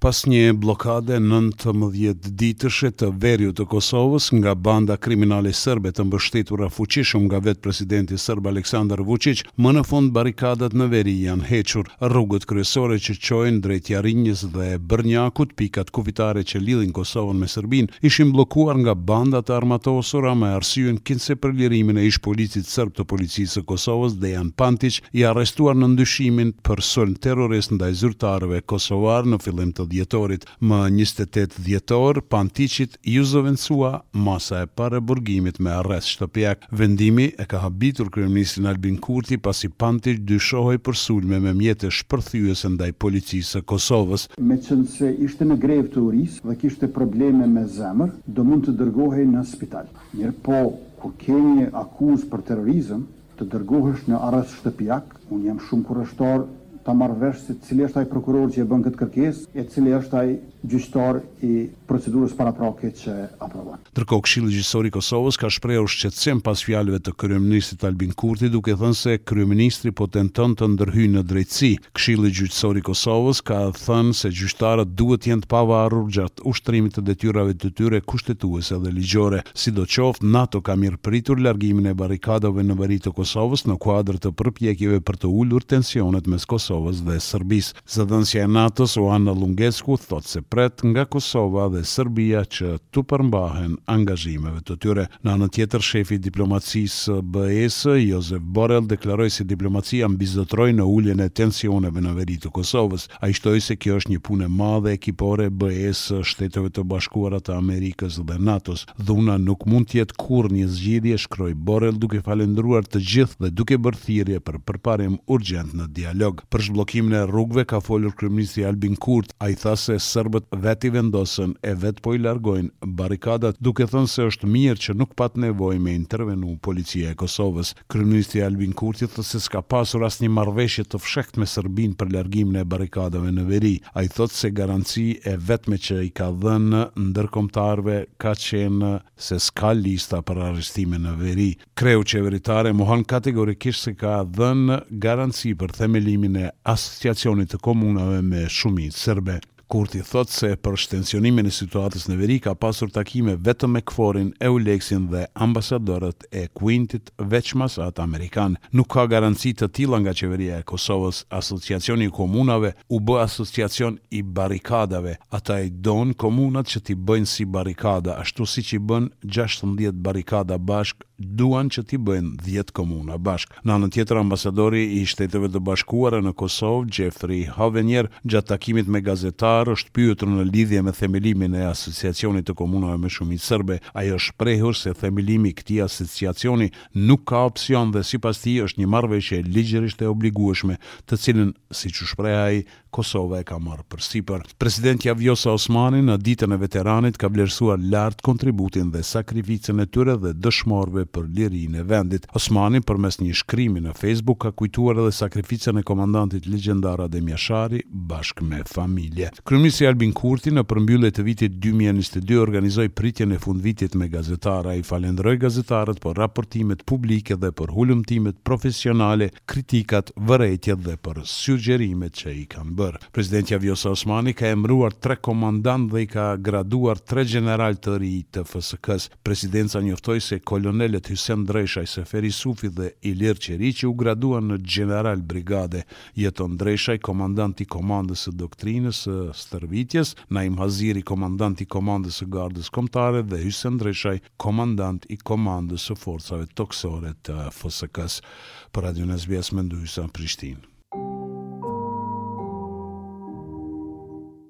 Pas një bllokade nëntëmbëdhjetë ditëshe të veriut të Kosovës nga banda kriminale sërbe të mbështetura fuqishëm nga vetë presidenti sërb Aleksandar Vuçiq, më në fund barrikadat në veri janë hequr. Rrugët kryesore që çojnë drejt Jarinjës dhe Bërnjakut, pikat kufitare që lidhin Kosovën me Serbinë, ishin bllokuar nga banda të armatosura me arsyen kinse për lirimin e ish-policit sërb të Policisë së Kosovës, Dejan Pantiq, I arrestuar nën dyshimin për sulm terrorist ndaj zyrtarëve kosovarë në fillim të dhjetorit, më njëzet e tetë dhjetor, Pantiqit iu zëvendësua masa e paraburgimit me arrest shtëpiak. Vendimi e ka habitur kryeministrin Albin Kurti, pasi Pantiq dyshohej për sulme me mjete shpërthyese ndaj Policisë së Kosovës. Meqenëse ishte në grevë të urisë dhe kishte probleme me zemër, do mund të dërgohej në spital. Mirëpo, kur ke një akuzë për terrorizëm, Të dërgohesh në arrest shtëpiak? Unë jam shumë kurreshtar ta marr vesh se cili është ai prokuror që e bën këtë kërkesë e cili është ai gjyqtar i procedurës paraprake që e aprovon. Ndërkohë Këshilli Gjyqësor i Kosovës ka shprehur shqetësim pas fjalëve të kryeministrit Albin Kurti duke thënë se kryeministri po tenton të ndërhyjë në drejtësi. Këshilli Gjyqësor i Kosovës ka thënë se gjyqtarët duhet të jenë të pavarur gjatë ushtrimit të detyrave të tyre kushtetuese dhe ligjore. Sidoqoftë, NATO ka mirëpritur largimin e barrikadave në veri të Kosovës në kuadër të përpjekjeve për të ulur tensionet mes Kosovës dhe Serbisë. Zëdhënësja e NATO-s, Oana Lungescu, thotë se pret nga Kosova dhe Serbia që t'u përmbahen angazhimeve të tyre. Në anën tjetër, shefi i diplomacisë së BE-së, Josep Borrell deklaroi se diplomacia mbizotëroi në uljen e tensioneve në veri të Kosovës. Ai shtoi se kjo është një punë e madhe ekipore e BE-së, Shteteve të Bashkuara të Amerikës dhe NATO-s. Dhuna nuk mund të jetë kurrë një zgjidhje, shkroi Borrell duke falendëruar të gjithë dhe duke bërë thirrje për përparim urgjent në dialog. Për zhbllokimin e rrugëve ka folur kryeministri Albin Kurti. Ai tha se serbët vetë i vendosën e vetë po i largojnë barrikadat, duke thënë se është mirë që nuk pat nevojë me intervenu Policia e Kosovës. Kryeministri Albin Kurti thotë se s'ka pasur asnjë marrëveshje të fshehtë me Serbinë për largimin e barrikadave në veri. Ai thotë se garanci e vetme që i ka dhënë ndërkombëtarëve ka qenë se s'ka lista për arrestime në veri. Kreu qeveritar mohon kategorikisht se ka dhënë garanci për themelimin e Asociacionit të Komunave me Shumicë Serbe. Kurti thotë se për shtensionimin e situatës në veri ka pasur takime vetëm me KFOR-in, EULEX-in dhe ambasadorët e QUINT-it veçmas atë amerikan. Nuk ka garanci të tilla nga Qeveria e Kosovës, Asociacioni i Komunave u bë asociacion i barrikadave, ata i don komunat që t'i bëjnë si barrikada, ashtu siç i bënë gjashtëmbëdhjetë barrikada bashkë, duan që t'i bëjnë dhjetë komuna bashkë. Në anën tjetër ambasadori i Shteteve të Bashkuara në Kosovë, Jeffrey Hovenier, gjatë takimit me gazetarë është pyetur në lidhje me themelimin e Asociacionit të Komunave me Shumicë Serbe, ai është shprehur se themelimi i këtij asociacioni nuk ka opsion dhe sipas tij është një marrëveshje ligjërisht e obligueshme, të cilën, siç u shpreh ai, Kosova e ka marrë përsipër. Presidentja Vjosa Osmani në Ditën e Veteranit ka vlerësuar lart kontributin dhe sakrificën e tyre dhe dëshmorëve për lirinë e vendit. Osmani përmes një shkrimi në Facebook ka kujtuar edhe sakrificën e komandantit legjendar Adem Jashari bashkë me familje. Kryeministri Albin Kurti në përmbyllje të vitit dy mijë e njëzet e dy organizoi pritjen e fundvitit me gazetarë. Ai falënderoi gazetarët për raportimet publike dhe për hulumtimet profesionale, kritikat, vërejtjet dhe për sugjerimet që i kanë bërë. Presidentja Vjosa Osmani ka emëruar tre komandantë dhe i ka graduar tre gjeneralë të rinj të FSK-së. Presidenca njoftoi se kolonelët Hysen Dreshaj, Sefer Isufi dhe Ilir Qeriqi u graduan në gjeneralë brigade. Jeton Dreshaj, komandant i Komandës së Doktrinës së Stërvitjes, Naim Haziri, komandant i Komandës së Gardës Kombëtare dhe Hysen Dreshaj, komandant i Komandës së Forcave Tokësore të FSK-së. Për Radion SBS, Mendu Hysa, Prishtinë.